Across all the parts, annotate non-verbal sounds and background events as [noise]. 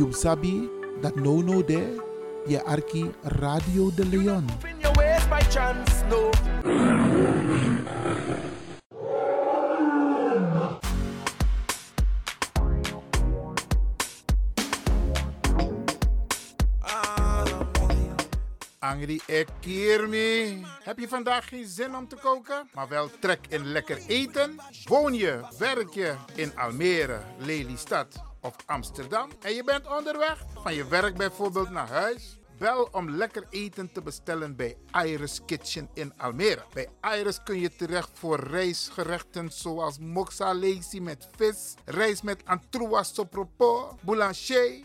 You sabi dat no no de je arki Radio de Leon. In your ways by chance, no. Angry Ekirmi. Heb je vandaag geen zin om te koken, maar wel trek in lekker eten? Woon je, werk je in Almere, Lelystad of Amsterdam en je bent onderweg van je werk bijvoorbeeld naar huis? Bel om lekker eten te bestellen bij Iris Kitchen in Almere. Bij Iris kun je terecht voor rijstgerechten zoals moxa lazy met vis, rijst met antroas sopropo, boulanger,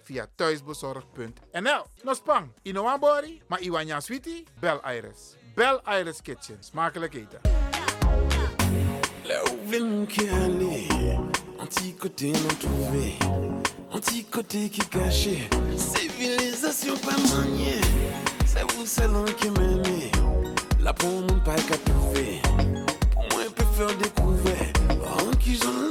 Via thuisbezorgd.nl. No spang, inoambori, maar iwanya sweetie, bel Iris. Bel Iris Kitchen. Smakelijk eten. Là où mon cœur aller, anti-côté non trouvé, anti-côté qui caché, civilisation pas c'est vous qui m'aimez, qui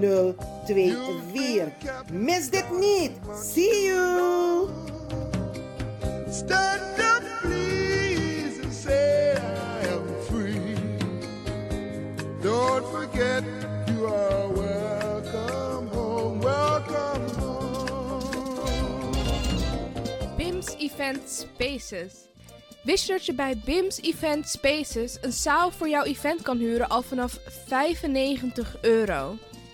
0 2 4. Mis dit niet. See you! Stand up, please, and say I am free. Don't forget you are welcome home, welcome home. BIMS Event Spaces. Wist je dat je bij BIMS Event Spaces een zaal voor jouw event kan huren al vanaf 95 euro?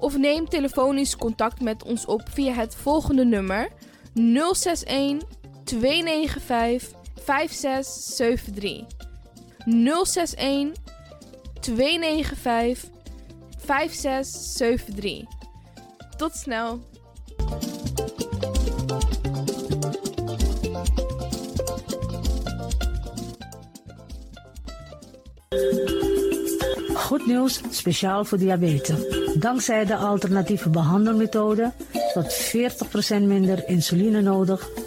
of neem telefonisch contact met ons op via het volgende nummer 061 295 5673. 061 295 5673. Tot snel. Goed nieuws, speciaal voor diabetes. Dankzij de alternatieve behandelmethode tot 40% minder insuline nodig,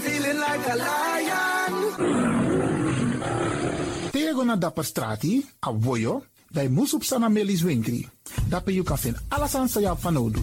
Feeling like a lion. Tego go naar Dapper Strati, a Woyo, bij Moesop Sana Melis Winkri. Dapper you kan vinden alles aan sa van nodig.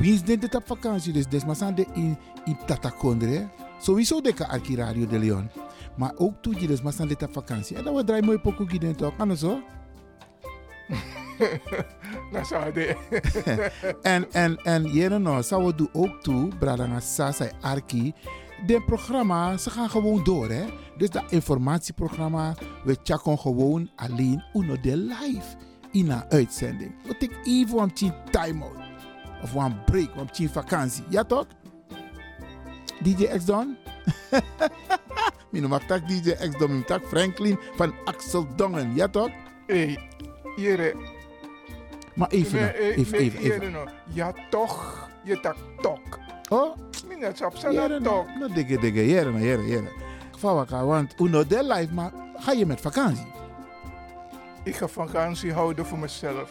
Wie is dit op vakantie? Dus in, in Tatakondre. Sowieso de arki Radio de Leon. Maar ook toe je dus maar dit op vakantie. En dan we draaien mooi pokoe gids toch? Kan zo? Dat [laughs] zou de. [laughs] en, en, en, jere nou, zou we doen ook toe, Bradanga Sasa Arki. De programma, ze gaan gewoon door, hè. Dus dat informatieprogramma, we checken gewoon alleen uno de live in een uitzending. We take even een time out. Of een break, een vakantie. Ja toch? DJ X Don? [laughs] Mijn noem tak DJ X Don, mijn tak Franklin van Axel Dongen. Ja toch? Hé, hey, Maar even, nee, nou, even, nee, even, even. Nou. Ja toch, je tak tok. Oh? Minat op zijn tok. No digge digge, jere, jere, jere. Fawaka, want uno de live, maar ga je met vakantie? Ik ga vakantie houden voor mezelf.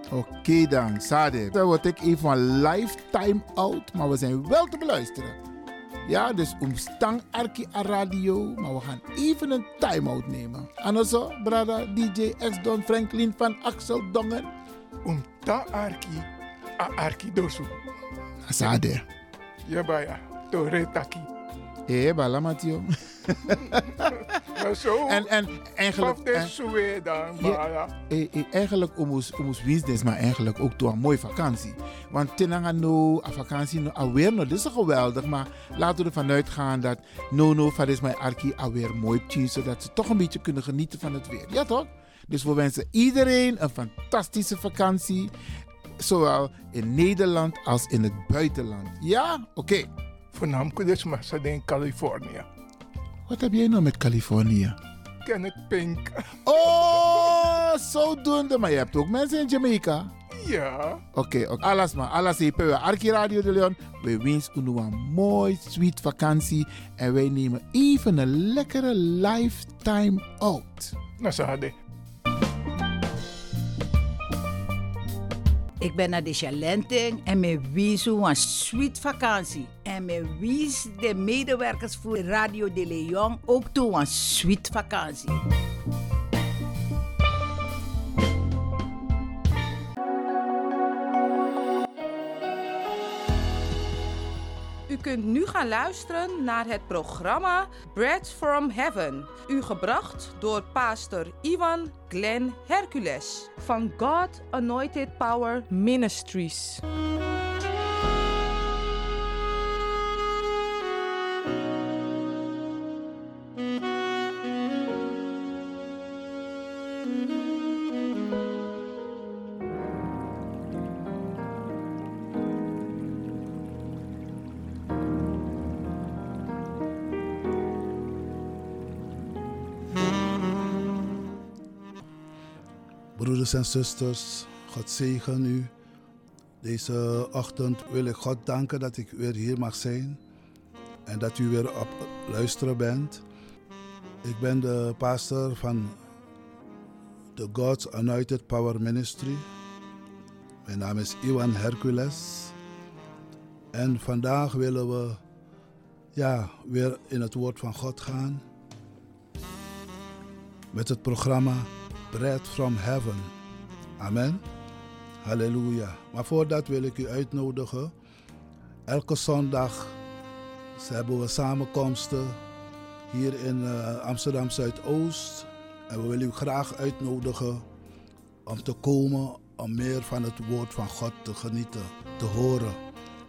Oké dan, Sade. Dan word ik even van lifetime out, maar we zijn wel te beluisteren. Ja, dus omstang Arki a radio, maar we gaan even een time-out nemen. Anoso, brada, DJ X Don Franklin van Axel Dongen. Omta Arki, a Arki dosu. Sade. Ja, baya, tore taki. Eh, bala Matio. Maar zo, En, en eigenlijk... en- eh, eh, eigenlijk omus omus business, maar eigenlijk ook door een mooie vakantie. Want tenanga no, a vakantie no, alweer no, dit is geweldig, maar laten we ervan uitgaan dat no no, van is mijn arki alweer mooi tien, zodat ze toch een beetje kunnen genieten van het weer. Ja toch? Dus we wensen iedereen een fantastische vakantie, zowel in Nederland als in het buitenland. Ja? Oké. Voornamelijk dus maar in Californië. Wat heb jij nou met Californië? Kenneth Pink. Oh, zodoende. Maar je hebt ook mensen in Jamaica. Ja. Oké, oké. alles maar. Alles even. We Arki Radio de Leon. We wensen u een mooi, sweet vakantie. En wij nemen even een lekkere lifetime out. Nou, ze Ik ben naar de Chalenting en me wies een sweet vakantie. En me wies de medewerkers voor Radio de Leon ook toe een sweet vakantie. Kunt nu gaan luisteren naar het programma Bread from Heaven. U gebracht door pastor Ivan Glenn Hercules van God Anointed Power Ministries. Broeders en zusters, God zegen u. Deze ochtend wil ik God danken dat ik weer hier mag zijn en dat u weer op luisteren bent. Ik ben de pastor van de God's Anointed Power Ministry. Mijn naam is Iwan Hercules. En vandaag willen we ja, weer in het woord van God gaan. Met het programma Bread from Heaven. Amen. Halleluja. Maar voordat wil ik u uitnodigen. Elke zondag hebben we samenkomsten hier in eh, Amsterdam Zuidoost. En we willen u graag uitnodigen om te komen om meer van het woord van God te genieten, te horen.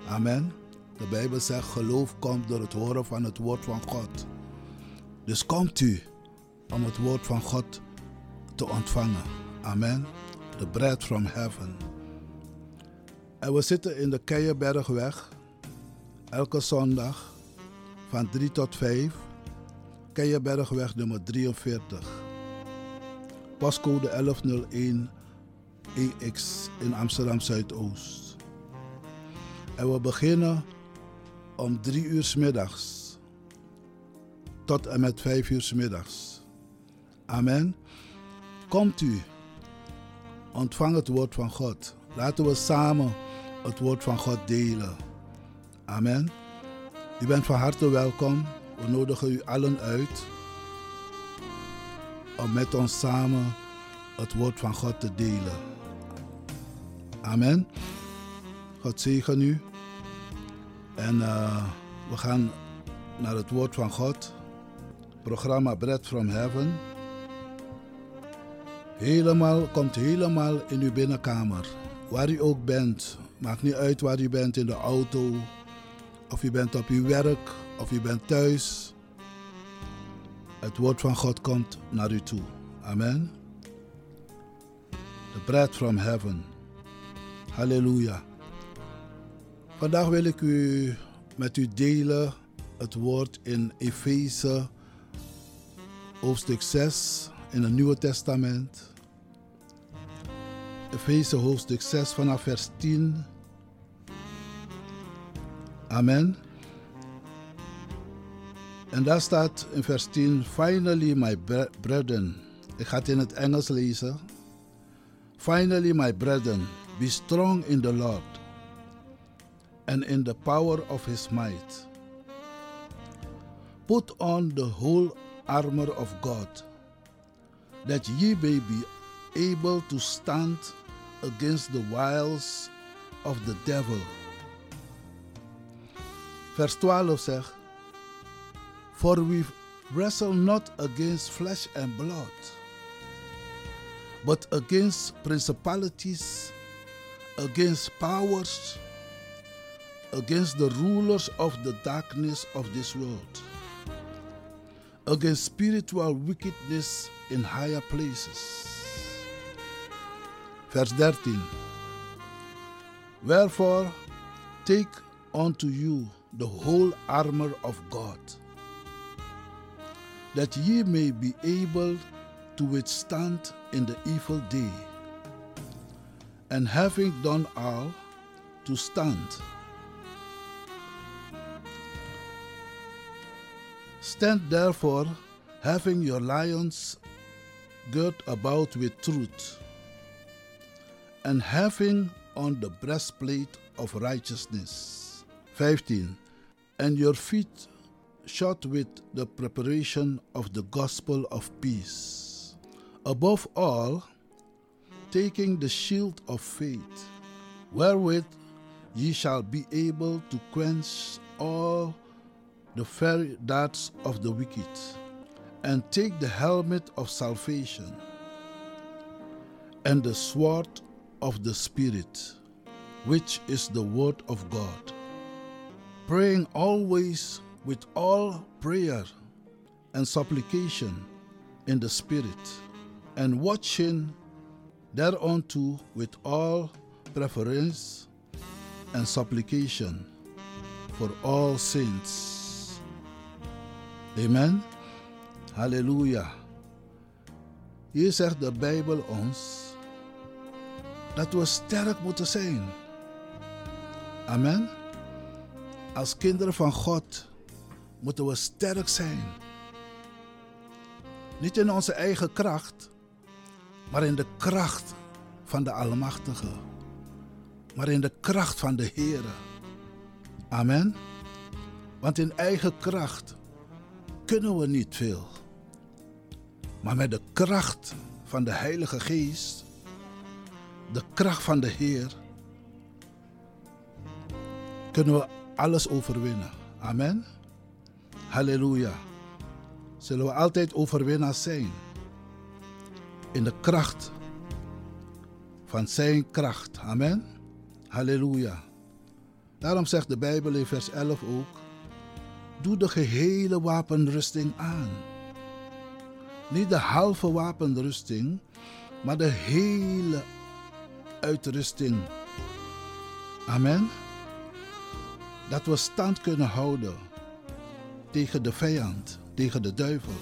Amen. De Bijbel zegt geloof komt door het horen van het woord van God. Dus komt u om het woord van God ontvangen. Amen. The bread from heaven. En we zitten in de Keienbergweg. Elke zondag van 3 tot 5. Keienbergweg nummer 43. Postcode 1101 EX in Amsterdam Zuidoost. En we beginnen om 3 uur 's middags tot en met 5 uur 's middags. Amen. Komt u, ontvang het woord van God. Laten we samen het woord van God delen. Amen. U bent van harte welkom. We nodigen u allen uit om met ons samen het woord van God te delen. Amen. God zegen u. En eh, we gaan naar het woord van God. Programma Bread from Heaven. Helemaal, komt helemaal in uw binnenkamer. Waar u ook bent. Maakt niet uit waar u bent in de auto. Of u bent op uw werk. Of u bent thuis. Het woord van God komt naar u toe. Amen. The Bread from Heaven. Halleluja. Vandaag wil ik u met u delen het woord in Efeze hoofdstuk 6 in het Nieuwe Testament. Efeze hoofdstuk 6 vanaf vers 10. Amen. En daar staat in vers 10: Finally, my brethren. Ik ga het in het Engels lezen. Finally, my brethren, be strong in the Lord and in the power of his might. Put on the whole armor of God, that ye may be able to stand against the wiles of the devil. Vers 12 zegt: For we wrestle not against flesh and blood, but against principalities, against powers, against the rulers of the darkness of this world, against spiritual wickedness in higher places. Vers 13. Wherefore, take unto you the whole armor of God, that ye may be able to withstand in the evil day, and having done all, to stand. Stand therefore, having your lions girt about with truth, and having on the breastplate of righteousness. 15. And your feet shod with the preparation of the gospel of peace. Above all, taking the shield of faith, wherewith ye shall be able to quench all the fiery darts of the wicked, and take the helmet of salvation and the sword of the Spirit, which is the Word of God, praying always with all prayer and supplication in the Spirit, and watching thereunto with all preference and supplication for all saints. Amen. Halleluja. Hier zegt de Bijbel ons dat we sterk moeten zijn. Amen. Als kinderen van God moeten we sterk zijn. Niet in onze eigen kracht, maar in de kracht van de Almachtige. Maar in de kracht van de Heer. Amen. Want in eigen kracht kunnen we niet veel. Maar met de kracht van de Heilige Geest de kracht van de Heer, kunnen we alles overwinnen. Amen. Halleluja. Zullen we altijd overwinnaars zijn. In de kracht van zijn kracht. Amen. Halleluja. Daarom zegt de Bijbel in vers 11 ook: Doe de gehele wapenrusting aan. Niet de halve wapenrusting, maar de hele uitrusting. Amen. Dat we stand kunnen houden tegen de vijand, tegen de duivel.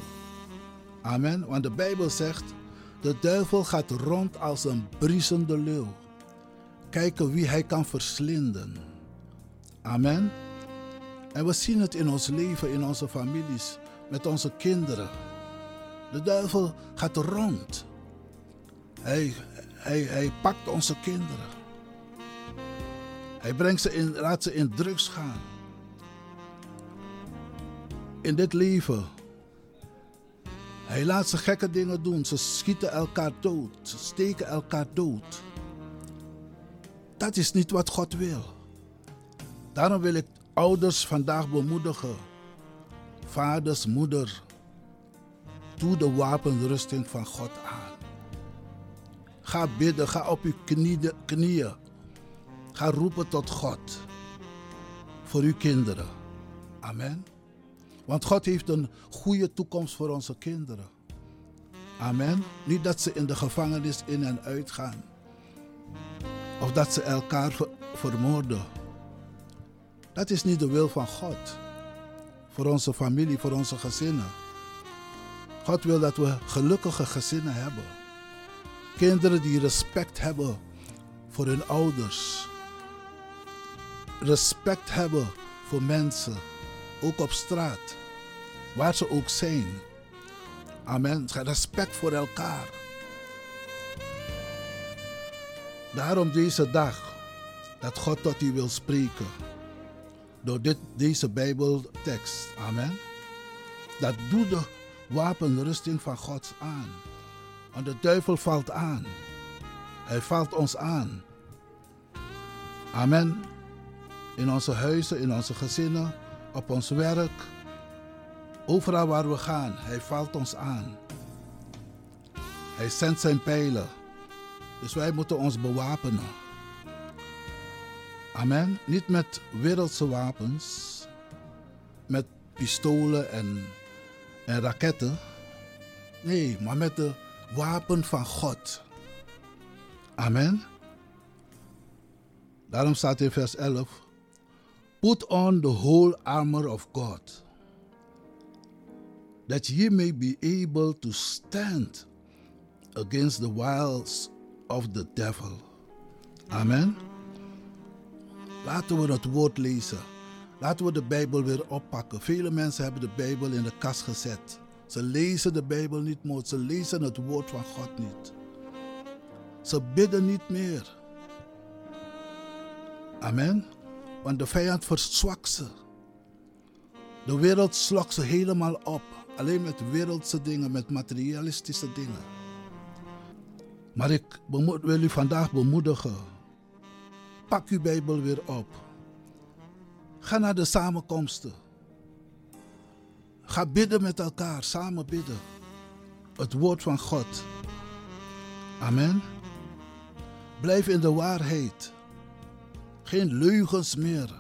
Amen. Want de Bijbel zegt, de duivel gaat rond als een briesende leeuw. Kijken wie hij kan verslinden. Amen. En we zien het in ons leven, in onze families, met onze kinderen. De duivel gaat rond. Hij, hij, hij pakt onze kinderen. Hij brengt ze in, laat ze in drugs gaan. In dit leven. Hij laat ze gekke dingen doen. Ze schieten elkaar dood. Ze steken elkaar dood. Dat is niet wat God wil. Daarom wil ik ouders vandaag bemoedigen. Vaders, moeder. Doe de wapenrusting van God aan. Ga bidden, ga op uw knieën. Ga roepen tot God voor uw kinderen. Amen. Want God heeft een goede toekomst voor onze kinderen. Amen. Niet dat ze in de gevangenis in en uit gaan. Of dat ze elkaar ver- vermoorden. Dat is niet de wil van God. Voor onze familie, voor onze gezinnen. God wil dat we gelukkige gezinnen hebben. Kinderen die respect hebben voor hun ouders. Respect hebben voor mensen, ook op straat, waar ze ook zijn. Amen. Respect voor elkaar. Daarom deze dag dat God tot u wil spreken. Door dit, deze Bijbeltekst. Amen. Dat doet de wapenrusting van God aan. Want de duivel valt aan. Hij valt ons aan. Amen. In onze huizen, in onze gezinnen, op ons werk. Overal waar we gaan, hij valt ons aan. Hij zendt zijn pijlen. Dus wij moeten ons bewapenen. Amen. Niet met wereldse wapens, met pistolen en, en raketten. Nee, maar met de wapen van God. Amen. Daarom staat in vers 11: Put on the whole armor of God, that ye may be able to stand against the wiles of the devil. Amen. Laten we het woord lezen. Laten we de Bijbel weer oppakken. Vele mensen hebben de Bijbel in de kast gezet. Ze lezen de Bijbel niet meer. Ze lezen het woord van God niet. Ze bidden niet meer. Amen. Want de vijand verzwakt ze. De wereld slokt ze helemaal op. Alleen met wereldse dingen, met materialistische dingen. Maar ik wil u vandaag bemoedigen. Pak uw Bijbel weer op. Ga naar de samenkomsten. Ga bidden met elkaar, samen bidden. Het woord van God. Amen. Blijf in de waarheid. Geen leugens meer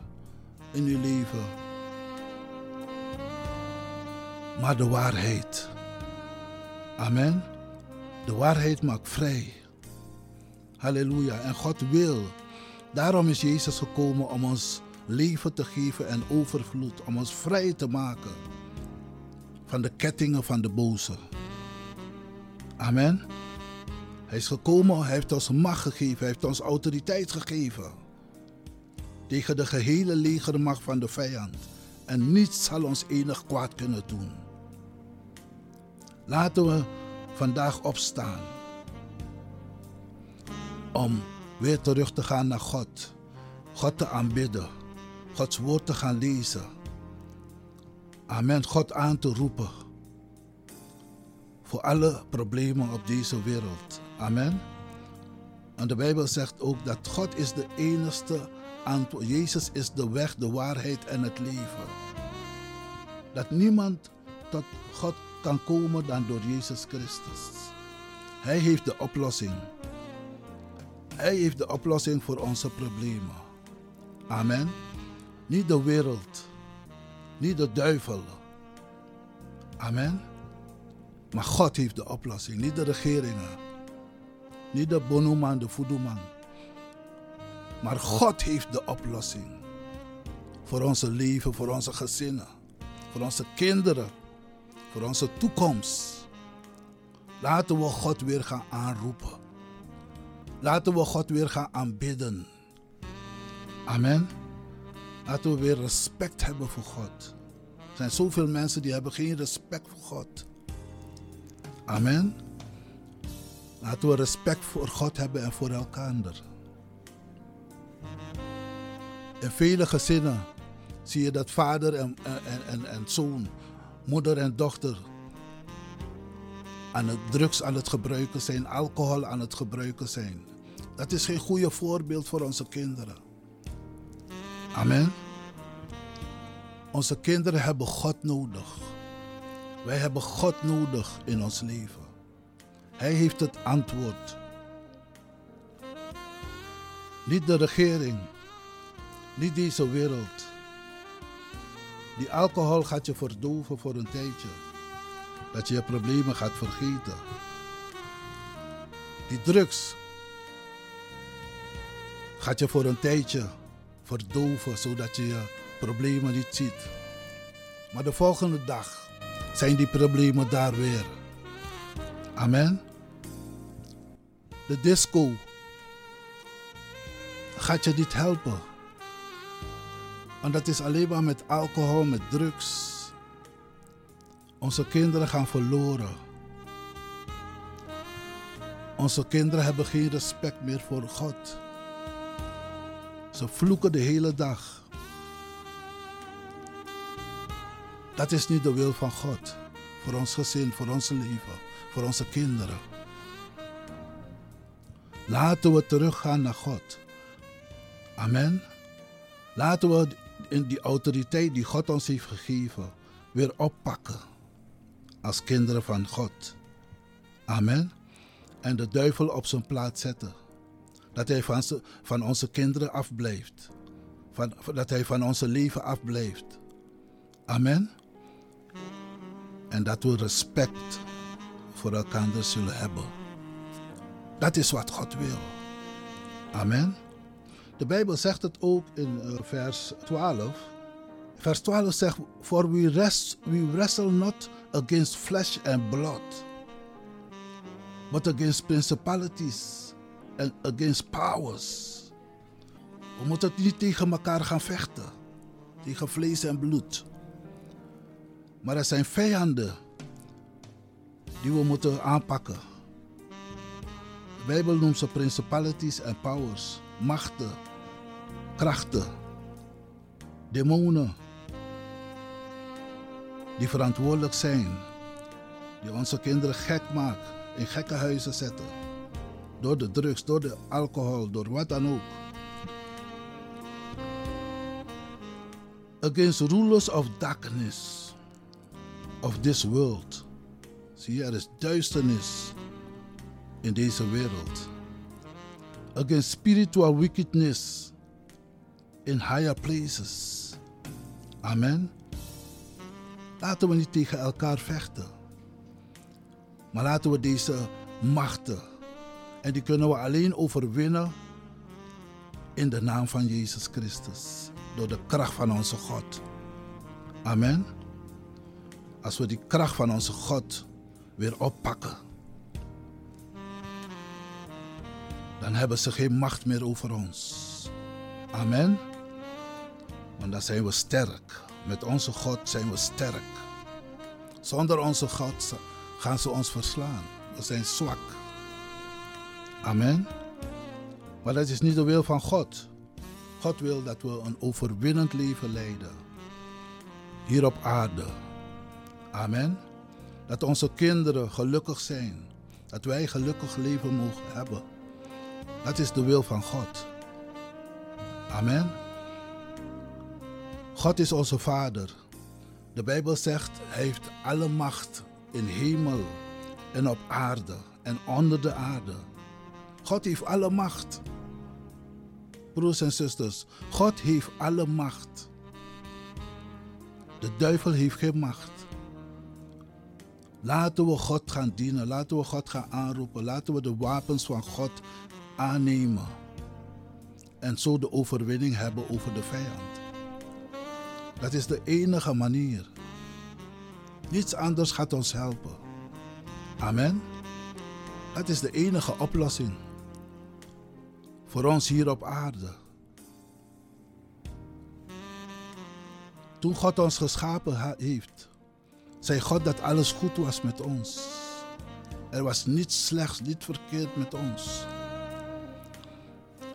in uw leven. Maar de waarheid. Amen. De waarheid maakt vrij. Halleluja. En God wil. Daarom is Jezus gekomen om ons leven te geven en overvloed. Om ons vrij te maken van de kettingen van de boze. Amen. Hij is gekomen, hij heeft ons macht gegeven, hij heeft ons autoriteit gegeven. Tegen de gehele legermacht van de vijand. En niets zal ons enig kwaad kunnen doen. Laten we vandaag opstaan. Om weer terug te gaan naar God. God te aanbidden. Gods woord te gaan lezen. Amen. God aan te roepen. Voor alle problemen op deze wereld. Amen. En de Bijbel zegt ook dat God is de enige antwoord. Jezus is de weg, de waarheid en het leven. Dat niemand tot God kan komen dan door Jezus Christus. Hij heeft de oplossing. Hij heeft de oplossing voor onze problemen. Amen. Niet de wereld. Niet de duivel. Amen. Maar God heeft de oplossing. Niet de regeringen. Niet de bonoman, de voedoeman. Maar God heeft de oplossing. Voor onze leven, voor onze gezinnen. Voor onze kinderen. Voor onze toekomst. Laten we God weer gaan aanroepen. Laten we God weer gaan aanbidden. Amen. Laten we weer respect hebben voor God. Er zijn zoveel mensen die hebben geen respect voor God. Amen. Laten we respect voor God hebben en voor elkaar. In vele gezinnen zie je dat vader en, en, en, en zoon, moeder en dochter aan het drugs aan het gebruiken zijn, alcohol aan het gebruiken zijn. Dat is geen goede voorbeeld voor onze kinderen. Amen. Onze kinderen hebben God nodig. Wij hebben God nodig in ons leven. Hij heeft het antwoord. Niet de regering, niet deze wereld. Die alcohol gaat je verdoven voor een tijdje. Dat je je problemen gaat vergeten. Die drugs gaat je voor een tijdje verdoven zodat je je problemen niet ziet. Maar de volgende dag zijn die problemen daar weer. Amen. De disco gaat je niet helpen. Want dat is alleen maar met alcohol, met drugs. Onze kinderen gaan verloren. Onze kinderen hebben geen respect meer voor God. Ze vloeken de hele dag. Dat is niet de wil van God. Voor ons gezin, voor ons leven, voor onze kinderen. Laten we teruggaan naar God. Amen. Laten we in die autoriteit die God ons heeft gegeven weer oppakken. Als kinderen van God. Amen. En de duivel op zijn plaats zetten. Dat hij van, onze kinderen afblijft. Van, dat hij van onze leven afblijft. Amen. En dat we respect voor elkaar zullen hebben. Dat is wat God wil. Amen. De Bijbel zegt het ook in uh, vers 12. Vers 12 zegt: For we, rest, we wrestle not against flesh and blood, but against principalities and against powers. We moeten niet tegen elkaar gaan vechten, tegen vlees en bloed. Maar er zijn vijanden die we moeten aanpakken. De Bijbel noemt ze principalities en powers, machten, krachten, demonen, die verantwoordelijk zijn, die onze kinderen gek maken, in gekke huizen zetten. Door de drugs, door de alcohol, door wat dan ook. Against rulers of darkness of this world. Zie je, er is duisternis in deze wereld. Against spiritual wickedness in higher places. Amen. Laten we niet tegen elkaar vechten. Maar laten we deze machten, en die kunnen we alleen overwinnen in de naam van Jezus Christus. Door de kracht van onze God. Amen. Als we die kracht van onze God weer oppakken, dan hebben ze geen macht meer over ons. Amen. Want dan zijn we sterk. Met onze God zijn we sterk. Zonder onze God gaan ze ons verslaan. We zijn zwak. Amen. Maar dat is niet de wil van God. God wil dat we een overwinnend leven leiden. Hier op aarde. Amen. Dat onze kinderen gelukkig zijn. Dat wij gelukkig leven mogen hebben. Dat is de wil van God. Amen. God is onze Vader. De Bijbel zegt, Hij heeft alle macht in hemel en op aarde en onder de aarde. God heeft alle macht. Broers en zusters, God heeft alle macht. De duivel heeft geen macht. Laten we God gaan dienen, laten we God gaan aanroepen, laten we de wapens van God aannemen. En zo de overwinning hebben over de vijand. Dat is de enige manier. Niets anders gaat ons helpen. Amen. Dat is de enige oplossing voor ons hier op aarde. Toen God ons geschapen heeft, zei God dat alles goed was met ons. Er was niets slechts, niet verkeerd met ons.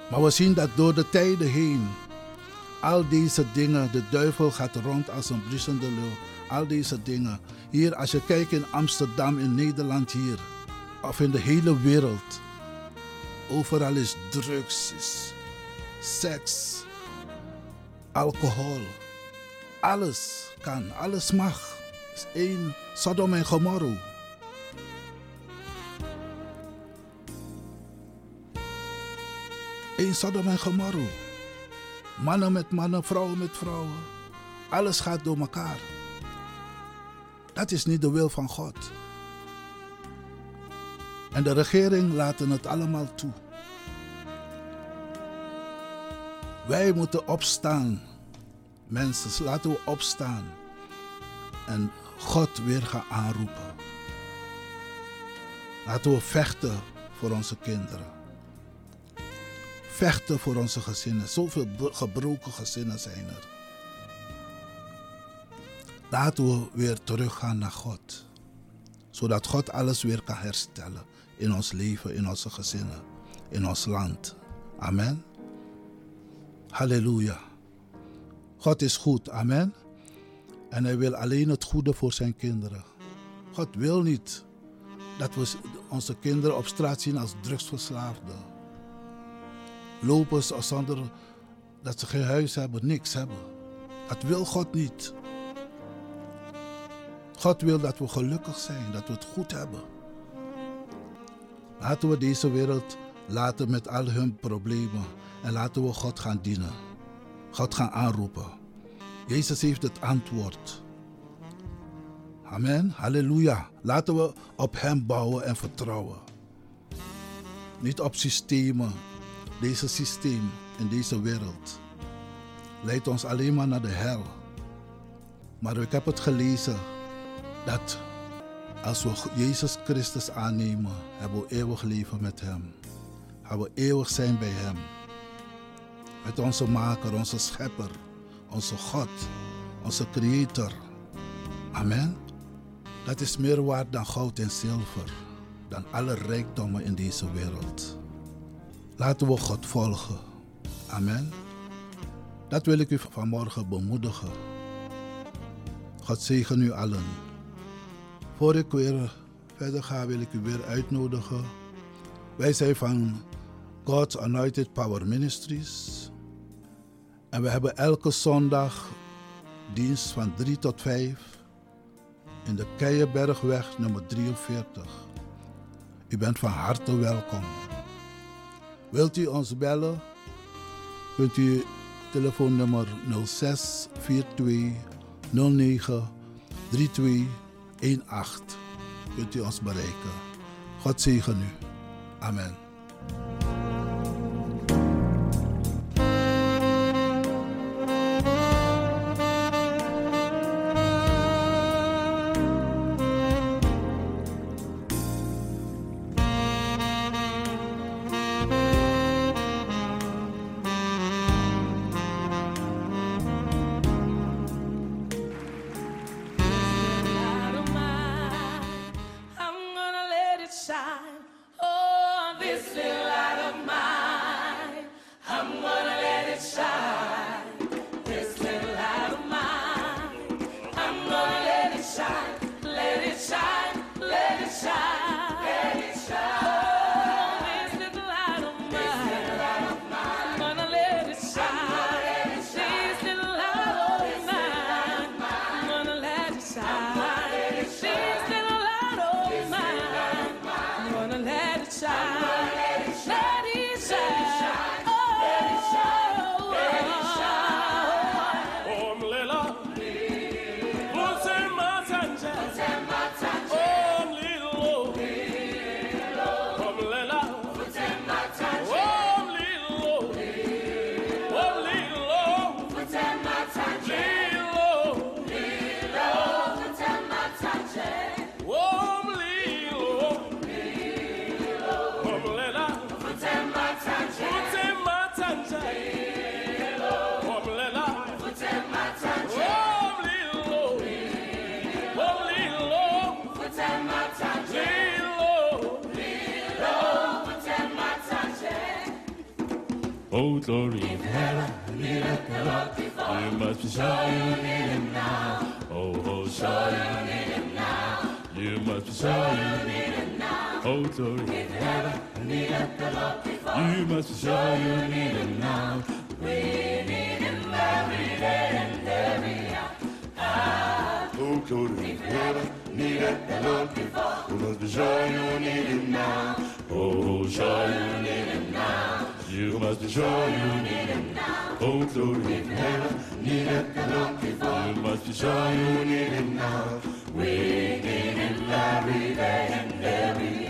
Maar we zien dat door de tijden heen al deze dingen, de duivel gaat rond als een bruisende leeuw. Al deze dingen. Hier, als je kijkt in Amsterdam, in Nederland hier, of in de hele wereld. Overal is drugs, is seks, alcohol. Alles kan, alles mag. is één Sodom en Gomorra. Eén Sodom en Gomorra. Mannen met mannen, vrouwen met vrouwen. Alles gaat door elkaar. Dat is niet de wil van God. En de regering laten het allemaal toe. Wij moeten opstaan. Mensen, laten we opstaan. En God weer gaan aanroepen. Laten we vechten voor onze kinderen. Vechten voor onze gezinnen. Zoveel gebroken gezinnen zijn er. Laten we weer teruggaan naar God. Zodat God alles weer kan herstellen in ons leven, in onze gezinnen, in ons land. Amen. Halleluja. God is goed. Amen. En hij wil alleen het goede voor zijn kinderen. God wil niet dat we onze kinderen op straat zien als drugsverslaafden. Lopen zonder dat ze geen huis hebben, niks hebben. Dat wil God niet. God wil dat we gelukkig zijn, dat we het goed hebben. Laten we deze wereld laten met al hun problemen en laten we God gaan dienen. God gaan aanroepen. Jezus heeft het antwoord. Amen. Halleluja. Laten we op Hem bouwen en vertrouwen. Niet op systemen. Deze systeem in deze wereld leidt ons alleen maar naar de hel. Maar ik heb het gelezen dat als we Jezus Christus aannemen, hebben we eeuwig leven met Hem. Hebben we eeuwig zijn bij Hem. Met onze Maker, onze Schepper, onze God, onze Creator. Amen. Dat is meer waard dan goud en zilver, dan alle rijkdommen in deze wereld. Laten we God volgen. Amen. Dat wil ik u vanmorgen bemoedigen. God zegen u allen. Voor ik weer verder ga, wil ik u weer uitnodigen. Wij zijn van God's Anointed Power Ministries. En we hebben elke zondag dienst van 3 tot 5 in de Keienbergweg nummer 43. U bent van harte welkom. Wilt u ons bellen? Kunt u telefoonnummer 06 42 09 32 18 kunt u ons bereiken. God zegen u. Amen. Before. You sure you need him now. We need him every day and every hour. Oh, glory in heaven, need the Lord before. You must be sure you need him now. Oh, sure you need him now. You must be sure you need him now. Oh, in heaven, need it the Lord before. You must be sure you need him now. We need him every day and every hour.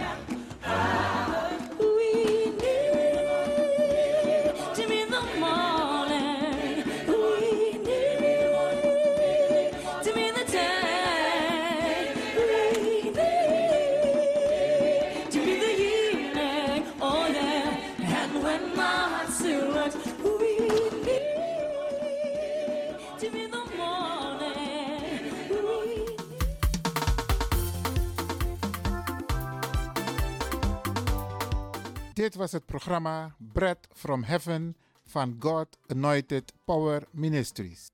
Dit was het programma Bread from Heaven van God Anointed Power Ministries.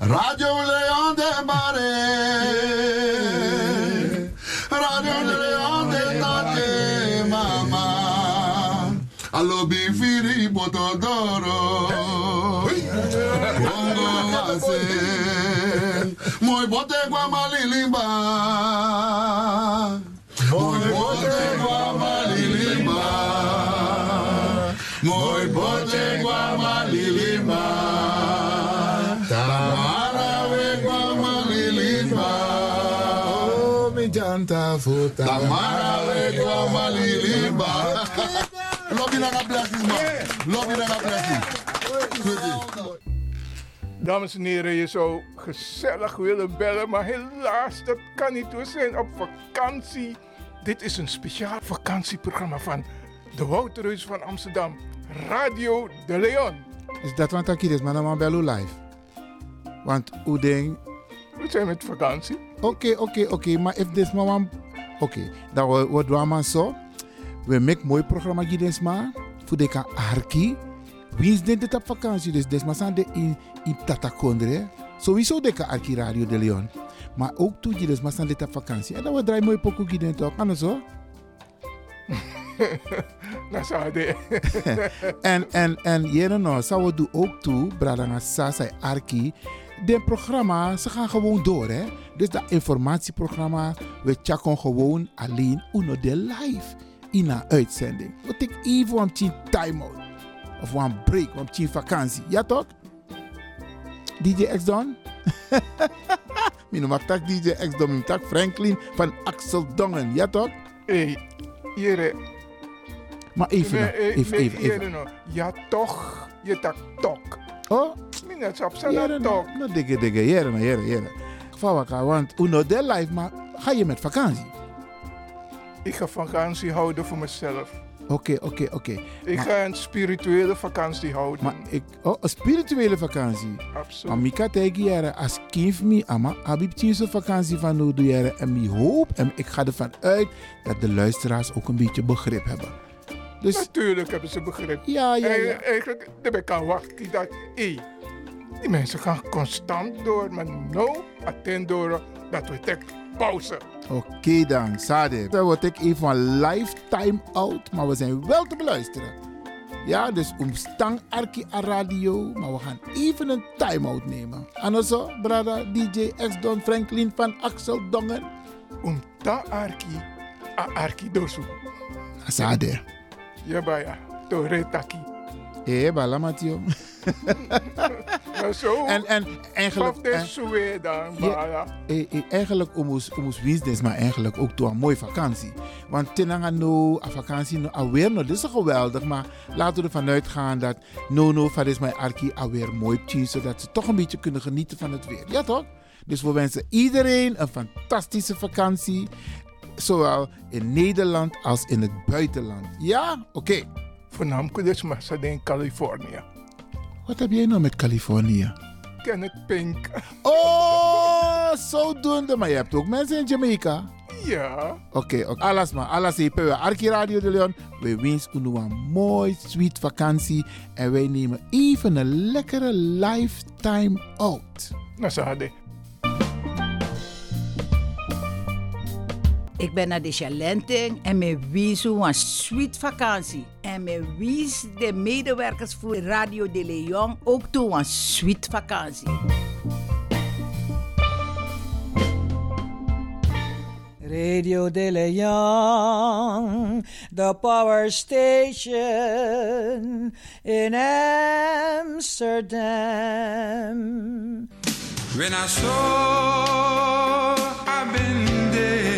Radio Leon de Mare. Radio Leon de Tate Mama. Alobi firi botodoro. Bongo ase. Moi bote gwa malilimba. Futa. Tamara Legua Malilimba. Lobby naar blessings, man. Lobby naar blessings. Dames en heren, je zou gezellig willen bellen, maar helaas, dat kan niet. We zijn op vakantie. Dit is een speciaal vakantieprogramma van de Wouterhuis van Amsterdam, Radio de Leon. Is dat wat ik is, maar dan bellen live. Want hoe ding. We zijn met vakantie. Oké, oké, oké, maar if this maar Oké, dan we we doen maar zo. We maken mooi programma maar. Voor de kan arki. Wie is dit op vakantie? Dus maar zijn de in in Tatakondre. Sowieso de kan arki Radio de Leon. Maar ook toe je maar zijn dit op vakantie. En dan we draaien mooi pokoe gids toch? Anders zo. [laughs] Nou, zou de. [laughs] en en en jere nou, zou we doen ook toe, Bradanga Sasa Arki. De programma, ze gaan gewoon door hè. Dus dat informatieprogramma, we checken gewoon alleen uno de live in een uitzending. We take even een tien time out. Of een break, een vakantie. Ja toch? DJ X Don? [laughs] Mijn noem tak DJ X Don, mijn tak Franklin van Axel Dongen. Ja toch? Hey, jere. Maar even, eh, even, even, even. Ja, toch. Je tak tok. Oh? Op zijn Jere, tok. nou, dikke, dikke, jere, nou, jere, elkaar, want uno de live, maar ga je met vakantie? Ik ga vakantie houden voor mezelf. Oké, oké, oké. Ik Maar- ga een spirituele vakantie houden. Maar ik, oh, een spirituele vakantie. Absoluut. Maar Mika tegen jaren, als kind me, ama, abib tien vakantie van nu jaren. En ik hoop en ik ga ervan uit dat de luisteraars ook een beetje begrip hebben. Dus Natuurlijk hebben ze begrip. Ja, ja, En, ja. Eigenlijk, daar ben ik aan wachten dat, hé, die mensen gaan constant door, maar attend door dat we tek pauze. oké dan, Sade. Dan word ik even een lifetime out, maar we zijn wel te beluisteren. Ja, dus omstang Arki a radio, maar we gaan even een time-out nemen. Anders zo, brada DJ X Don Franklin van Axel Dongen. Om ta Arki, a Arki dosu. Sade. Ja, baya, to retaki. Eh, bala Mathieu. [laughs] Maar zo, En, en eigenlijk... Dan, Ja, eh, eh, eigenlijk omus omus business, maar eigenlijk ook door een mooie vakantie. Want tenanga no, a vakantie no, alweer no, dit is geweldig, maar laten we ervan uitgaan dat no no is mijn arki alweer mooi tien, zodat ze toch een beetje kunnen genieten van het weer. Ja toch? Dus we wensen iedereen een fantastische vakantie, zowel in Nederland als in het buitenland. Ja? Oké. Voornamelijk dus ze in Californië. Wat heb jij nou met Californië? Kenneth Pink. Oh, zodoende. Maar je hebt ook mensen in Jamaica. Ja. Oké, oké. alles maar. Alles hier bij Arki Radio de Leon. We wensen u een mooi, sweet vakantie. En wij nemen even een lekkere lifetime out. Nou, hadden. Ik ben naar de Chalenting en me wies een sweet vakantie. En me wies de medewerkers voor Radio de Leon ook toe een sweet vakantie. Radio De Leon, the power station in Amsterdam. When I saw I've been there,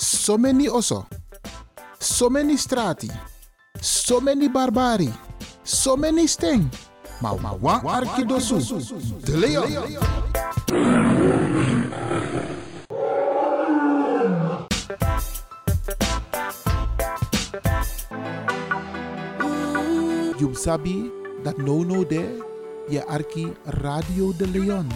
So many oso. So many strati. So many barbari. So many sting. Maar maar wan arki dosu. De Leon. You sabi dat no no there. Je arki Radio de Leon.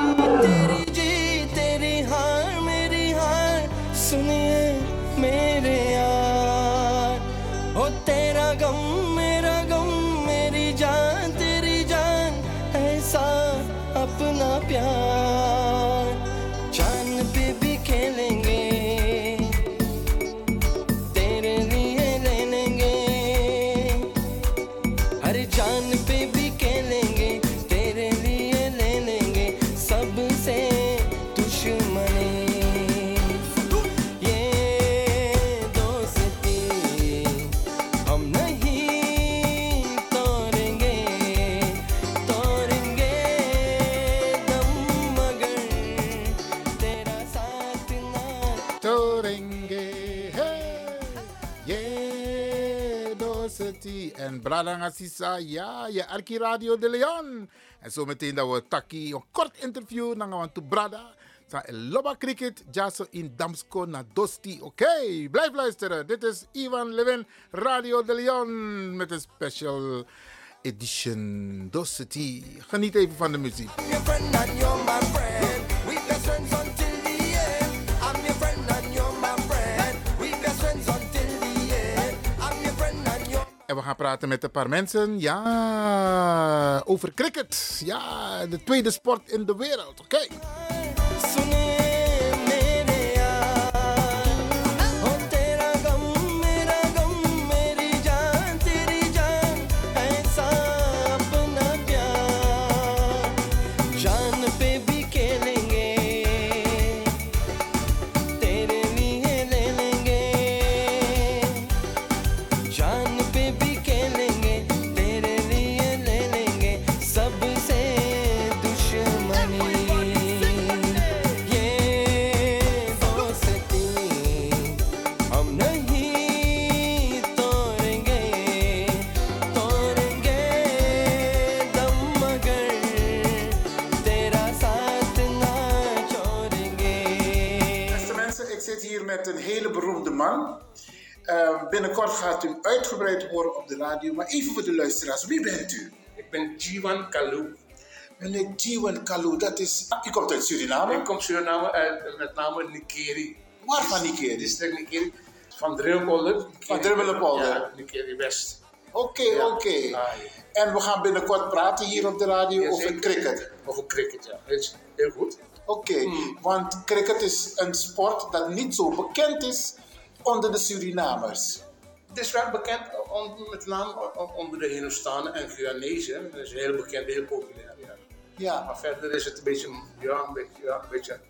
तेरी जी तेरी हार मेरी हार सुनिए मेरे En Bradanga Sisa, ja, je Arki Radio de Leon. En zo meteen dat we taki een kort interview, dan gaan we to Brada. Sa Loba Cricket, Jaso in Damsko na Dosti. Oké, blijf luisteren. Dit is Ivan Levin, Radio de Leon, met een special edition Doseti. Geniet even van de muziek. En we gaan praten met een paar mensen, ja, over cricket. Ja, de tweede sport in de wereld, oké. Eh, binnenkort gaat u uitgebreid horen op de radio. Maar even voor de luisteraars, wie bent u? Ik ben Jiwan Kalou. Meneer Jiwan Kalou, dat is... U komt uit Suriname? Ik kom Suriname uit, met name Nikeri. Waar van Nikeri? District Nikeri. Van Dribbelpolder. Van Dribbelpolder? Ja, Nikeri West. Oké, Ja. oké. Ah, ja. En we gaan binnenkort praten hier op de radio over cricket. Over cricket, ja. Dat is heel goed. Oké, want cricket is een sport dat niet zo bekend is onder de Surinamers. Het is wel bekend, on- met name onder de Hindustanen en Guyanezen. Dat is heel bekend, heel populair. Ja. Ja. Maar verder is het een beetje, ja, een beetje, ja, een beetje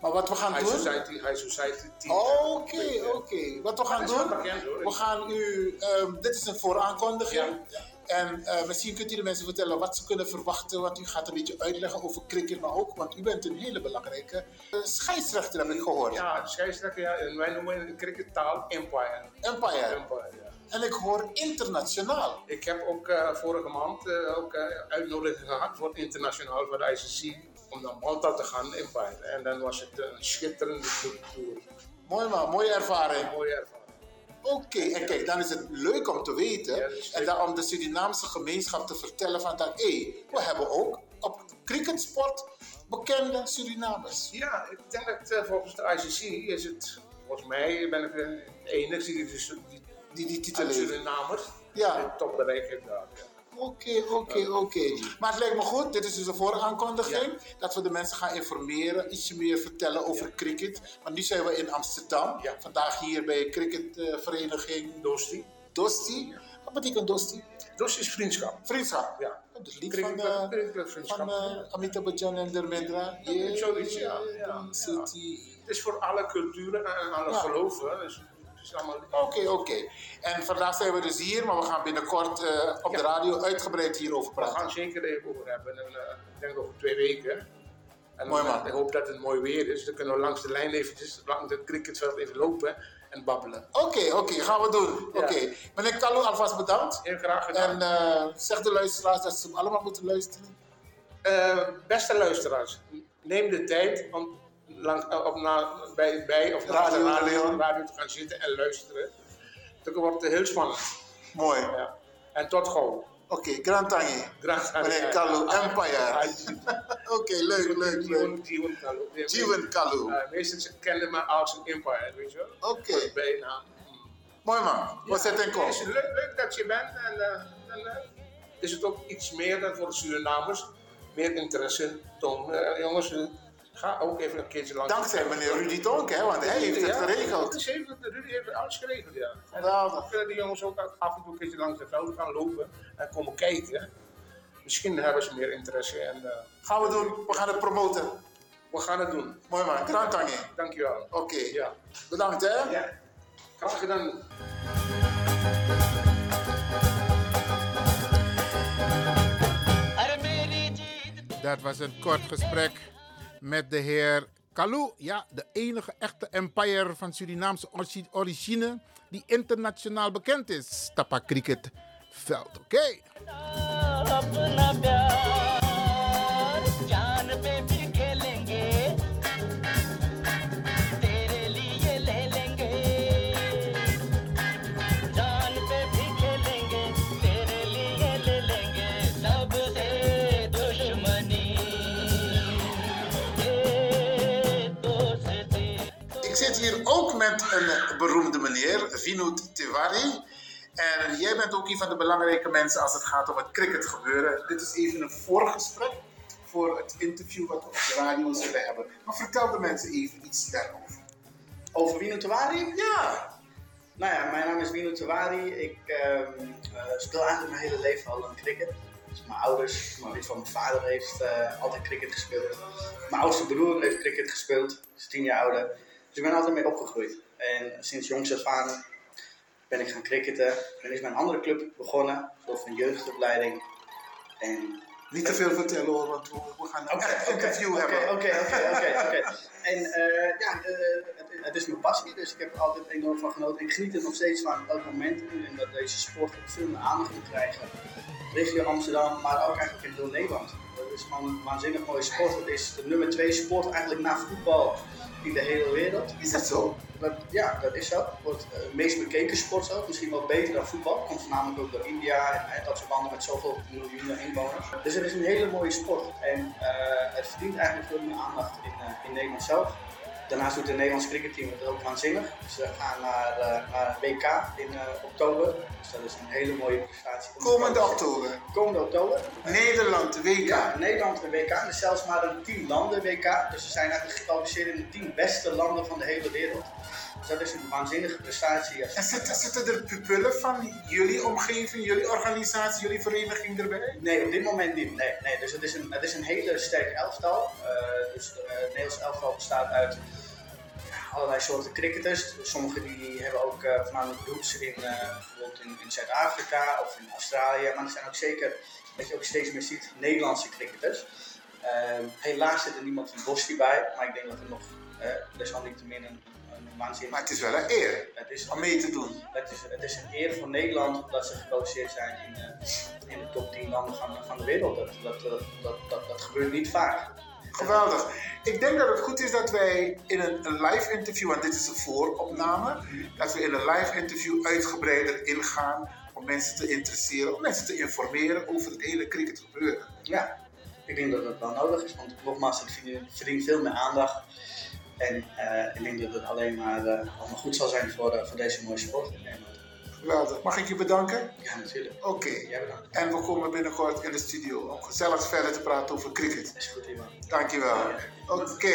Maar wat we gaan high doen... society, high society team. Oké, oké. Wat we gaan doen, bekend, we gaan u, ehm, dit is een vooraankondiging. Ja, En eh, misschien kunt u de mensen vertellen wat ze kunnen verwachten, want u gaat een beetje uitleggen over cricket, maar ook, want u bent een hele belangrijke eh, scheidsrechter, heb ik gehoord. Ja, scheidsrechter, ja, wij noemen in crickettaal Empire. Empire. Empire, ja. En ik hoor internationaal. Ik heb ook eh, vorige maand ook uitnodiging gehad voor internationaal voor de ICC om naar Malta te gaan, Empire. En dan was het een schitterende tour. Mooi man, mooie ervaring. Mooie ervaring. Oké, en kijk, dan is het leuk om te weten en dan om de Surinaamse gemeenschap te vertellen van dat, hé, we hebben ook op cricketsport bekende Surinamers. Ja, ik denk dat eh, volgens de ICC is het, volgens mij ben ik de enige die die, die, die titel heeft. Surinamers Ja. top heeft daar. Ja. Oké, oké, oké. Maar het lijkt me goed, dit is dus een vooraankondiging, dat we de mensen gaan informeren, ietsje meer vertellen over cricket. Want nu zijn we in Amsterdam, vandaag hier bij cricketvereniging Dosti. Dosti. Wat betekent Dosti? Dosti is vriendschap. Vriendschap? Ja. Dat is lied van, eh, cricketvriendschap. van eh, Amitabh Bachchan en Dharmendra. Ja, zoiets, ja. ja, Het is voor alle culturen en alle Ja. geloven. Dus Oké, oké. En vandaag zijn we dus hier, maar we gaan binnenkort eh, op de radio uitgebreid hierover We praten. gaan zeker even over hebben. En, eh, ik denk over twee weken. En Mooi, dan, man. ik hoop dat het mooi weer is. Dan kunnen we langs de lijn eventjes, langs het cricketveld even lopen en babbelen. Oké, oké, gaan we doen. Ja. Oké. Meneer Kalou, alvast bedankt. Heel graag gedaan. En eh, zeg de luisteraars dat ze allemaal moeten luisteren. Eh, beste luisteraars, neem de tijd om lang, eh, op na, bij, bij of naast de Radio radio, te gaan zitten en luisteren. Dat wordt heel spannend. Mooi. Ja. En tot gauw. Oké, Grand Tangi. Grand Tangi. Meneer Kalou, Ah, Empire. [laughs] Oké, leuk, leuk, leuk. Kalou. Jiwan Kalou. Uh, meestal kenden me als een Empire, weet je wel. Oké. Mooi man, we zetten in Het is leuk, leuk dat je bent en eh, dan eh, is het ook iets meer dan voor de Surinamers. Meer interesse tonen. Jongens, Ga ook even een keertje langs. Dankzij meneer Rudy Tonk, hè, want hij heeft het Ja, geregeld. Rudy heeft, het- Rudy heeft alles geregeld, ja. Dan kunnen die jongens ook af en toe een keertje langs de velden gaan lopen en komen kijken. Misschien hebben ze meer interesse. En, eh, Gaan we doen. We gaan het promoten. we gaan het doen. Mooi man. Je. Dankjewel. Oké. Ja. Bedankt hè. Ja. Graag gedaan. Dat was een kort gesprek met de heer Kalou, ja, de enige echte empire van Surinaamse origine die internationaal bekend is. Tapa Cricket Veld, oké. Zit hier ook met een beroemde meneer, Vinod Tiwari. En jij bent ook een van de belangrijke mensen als het gaat om het cricket gebeuren. Dit is even een voorgesprek voor het interview wat we op de radio zullen hebben. Maar vertel de mensen even iets daarover. Over Wino Tawari? Ja. Nou ja, mijn naam is Wino Tawari. Ik ehm, eh, speel eigenlijk mijn hele leven al aan cricket. Dus mijn ouders, maar geval mijn vader heeft eh, altijd cricket gespeeld. Mijn oudste broer heeft cricket gespeeld, is tien jaar ouder. Dus ik ben altijd mee opgegroeid. En sinds jongs af aan ben ik gaan cricketen. En is mijn andere club begonnen, een soort van jeugdopleiding. En Niet te veel vertellen hoor, want we, gaan een echt interview hebben. Oké, oké, oké. [laughs] En eh, ja, eh, het, is mijn passie, dus ik heb er altijd enorm van genoten. Ik geniet er nog steeds van elk moment. En dat deze sport veel meer aandacht moet krijgen. Regio Amsterdam, maar ook eigenlijk in heel Nederland. Dat is gewoon een waanzinnig mooie sport. Het is de nummer twee sport eigenlijk na voetbal in de hele wereld. Is dat zo? Dat, ja, dat is zo. Het wordt eh, het meest bekeken sport zo. Misschien wel beter dan voetbal. Komt voornamelijk ook door India en hè, dat soort landen met zoveel miljoenen inwoners. Dus het is een hele mooie sport. En eh, het verdient eigenlijk veel meer aandacht in, eh, in Nederland zelf. Daarnaast doet het Nederlands cricketteam het ook waanzinnig. Ze gaan naar, eh, naar WK in eh, oktober. Dus dat is een hele mooie prestatie. Komende oktober. Komende oktober. Nederland, WK. Ja, Nederland WK. Er is zelfs maar een 10 landen WK. Dus ze zijn eigenlijk gekwalificeerd in de 10 beste landen van de hele wereld. Dus dat is een waanzinnige prestatie. En zitten, zitten er pupillen van jullie omgeving, jullie organisatie, jullie vereniging erbij? Nee, op dit moment niet. Nee, nee. Dus het is een, het is een hele sterk elftal. Eh, dus eh, het Nederlands elftal bestaat uit ja, allerlei soorten cricketers. Sommigen die hebben ook eh, voornamelijk roots in, eh, bijvoorbeeld in, in Zuid-Afrika of in Australië. Maar er zijn ook zeker, wat je ook steeds meer ziet, Nederlandse cricketers. Eh, helaas zit er niemand van Bosky bij, maar ik denk dat er nog eh desalniettemin een waanzinnig... Maar het is wel een eer het is, om mee te doen. Het is, het is een eer voor Nederland dat ze gekwalificeerd zijn in, eh, in de top 10 landen van, van de wereld. Dat, dat, dat, dat, dat, dat gebeurt niet vaak. Geweldig. Ik denk dat het goed is dat wij in een, een live interview, want dit is een vooropname, dat we in een live interview uitgebreider ingaan om mensen te interesseren, om mensen te informeren over het hele cricket gebeuren. Ja, ik denk dat dat wel nodig is, want nogmaals, het verdient veel meer aandacht. En eh, ik denk dat het alleen maar eh, allemaal goed zal zijn voor, eh, voor deze mooie sport in Nederland. Geweldig. Mag ik je bedanken? Ja, natuurlijk. Oké. Jij bedankt. En we komen binnenkort in de studio om gezellig verder te praten over cricket. Is goed, Ivan. Dankjewel. Oké.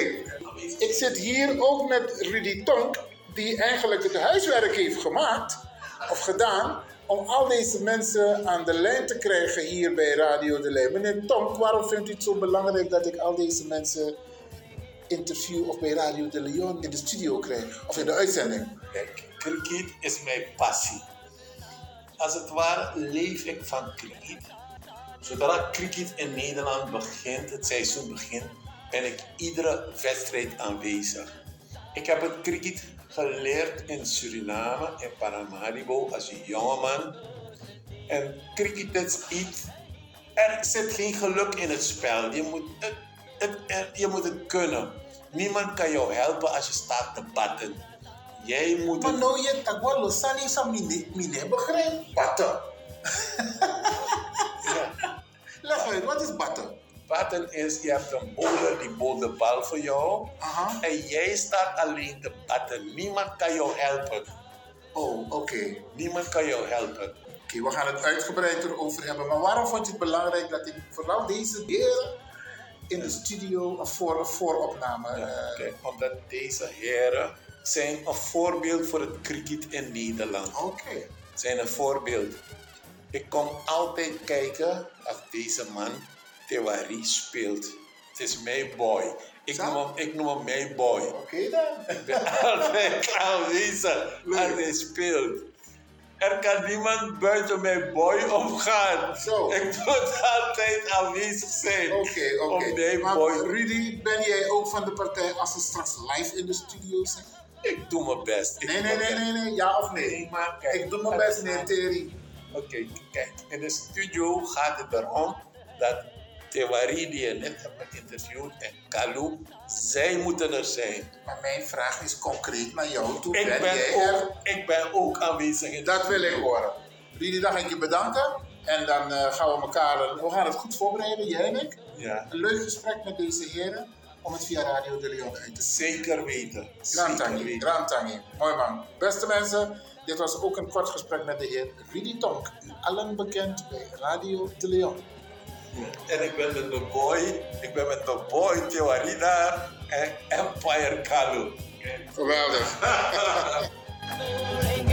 Ik zit hier ook met Rudy Tonk, die eigenlijk het huiswerk heeft gemaakt of gedaan om al deze mensen aan de lijn te krijgen hier bij Radio de Lijn. Meneer Tonk, waarom vindt u het zo belangrijk dat ik al deze mensen interview of bij Radio de Leon in de studio krijg of in de uitzending? Cricket is mijn passie. Als het ware leef ik van cricket. Zodra cricket in Nederland begint, het seizoen begint, ben ik iedere wedstrijd aanwezig. Ik heb het cricket geleerd in Suriname, in Paramaribo, als een jongeman. En cricket is iets, er zit geen geluk in het spel. Je moet het, je moet het kunnen. Niemand kan jou helpen als je staat te batten. Jij moet Maar nou je takwa losani sa mine, mine begrijp. Batten. [laughs] Leg uit, wat is batten? Batten is, je hebt een bowler die bowlt de bal voor jou. En jij staat alleen te batten. Niemand kan jou helpen. Oh, oké. Niemand kan jou helpen. Oké, we gaan het uitgebreid erover hebben. Maar waarom vond je het belangrijk dat ik vooral deze heren in de studio een voor, een vooropname. eh, Kijk, omdat deze heren zijn een voorbeeld voor het cricket in Nederland. Oké. Zijn een voorbeeld. Ik kom altijd kijken als deze man Tewari speelt. Het is mijn boy. Ik noem hem, ik noem hem mijn boy. Oké dan. [laughs] Ik ben altijd aanwezig als hij speelt. Er kan niemand buiten mijn boy omgaan. Zo. Ik moet altijd aanwezig zijn. Oké, oké. Mijn Maar boy. Rudy, ben jij ook van de partij als ze straks live in de studio zijn? Ik doe mijn best. Ik Nee, nee, nee, nee, nee, ja of nee? Nee, maar kijk, Ik doe mijn best, meneer Terry. Oké, kijk, in de studio gaat het erom dat Tewari, die je net hebt geïnterviewd, en Kalu, zij moeten er zijn. Maar mijn vraag is concreet naar jou toe. Ik ben, ook, er? ik ben ook aanwezig in Dat wil ik horen. Rudy, dan ga ik je bedanken. En dan eh, gaan we elkaar, we gaan het goed voorbereiden, jij en ik. Ja. Een leuk gesprek met deze heren om het via Radio de Leon uit te Zeker weten. Grand Tangi, Grand Tangi. Mooi man. Beste mensen, dit was ook een kort gesprek met de heer Rudy Tonk. Allen bekend bij Radio de Leon. En ik ben met de boy, ik ben met de boy daar en Empire Kalu. Geweldig. [laughs]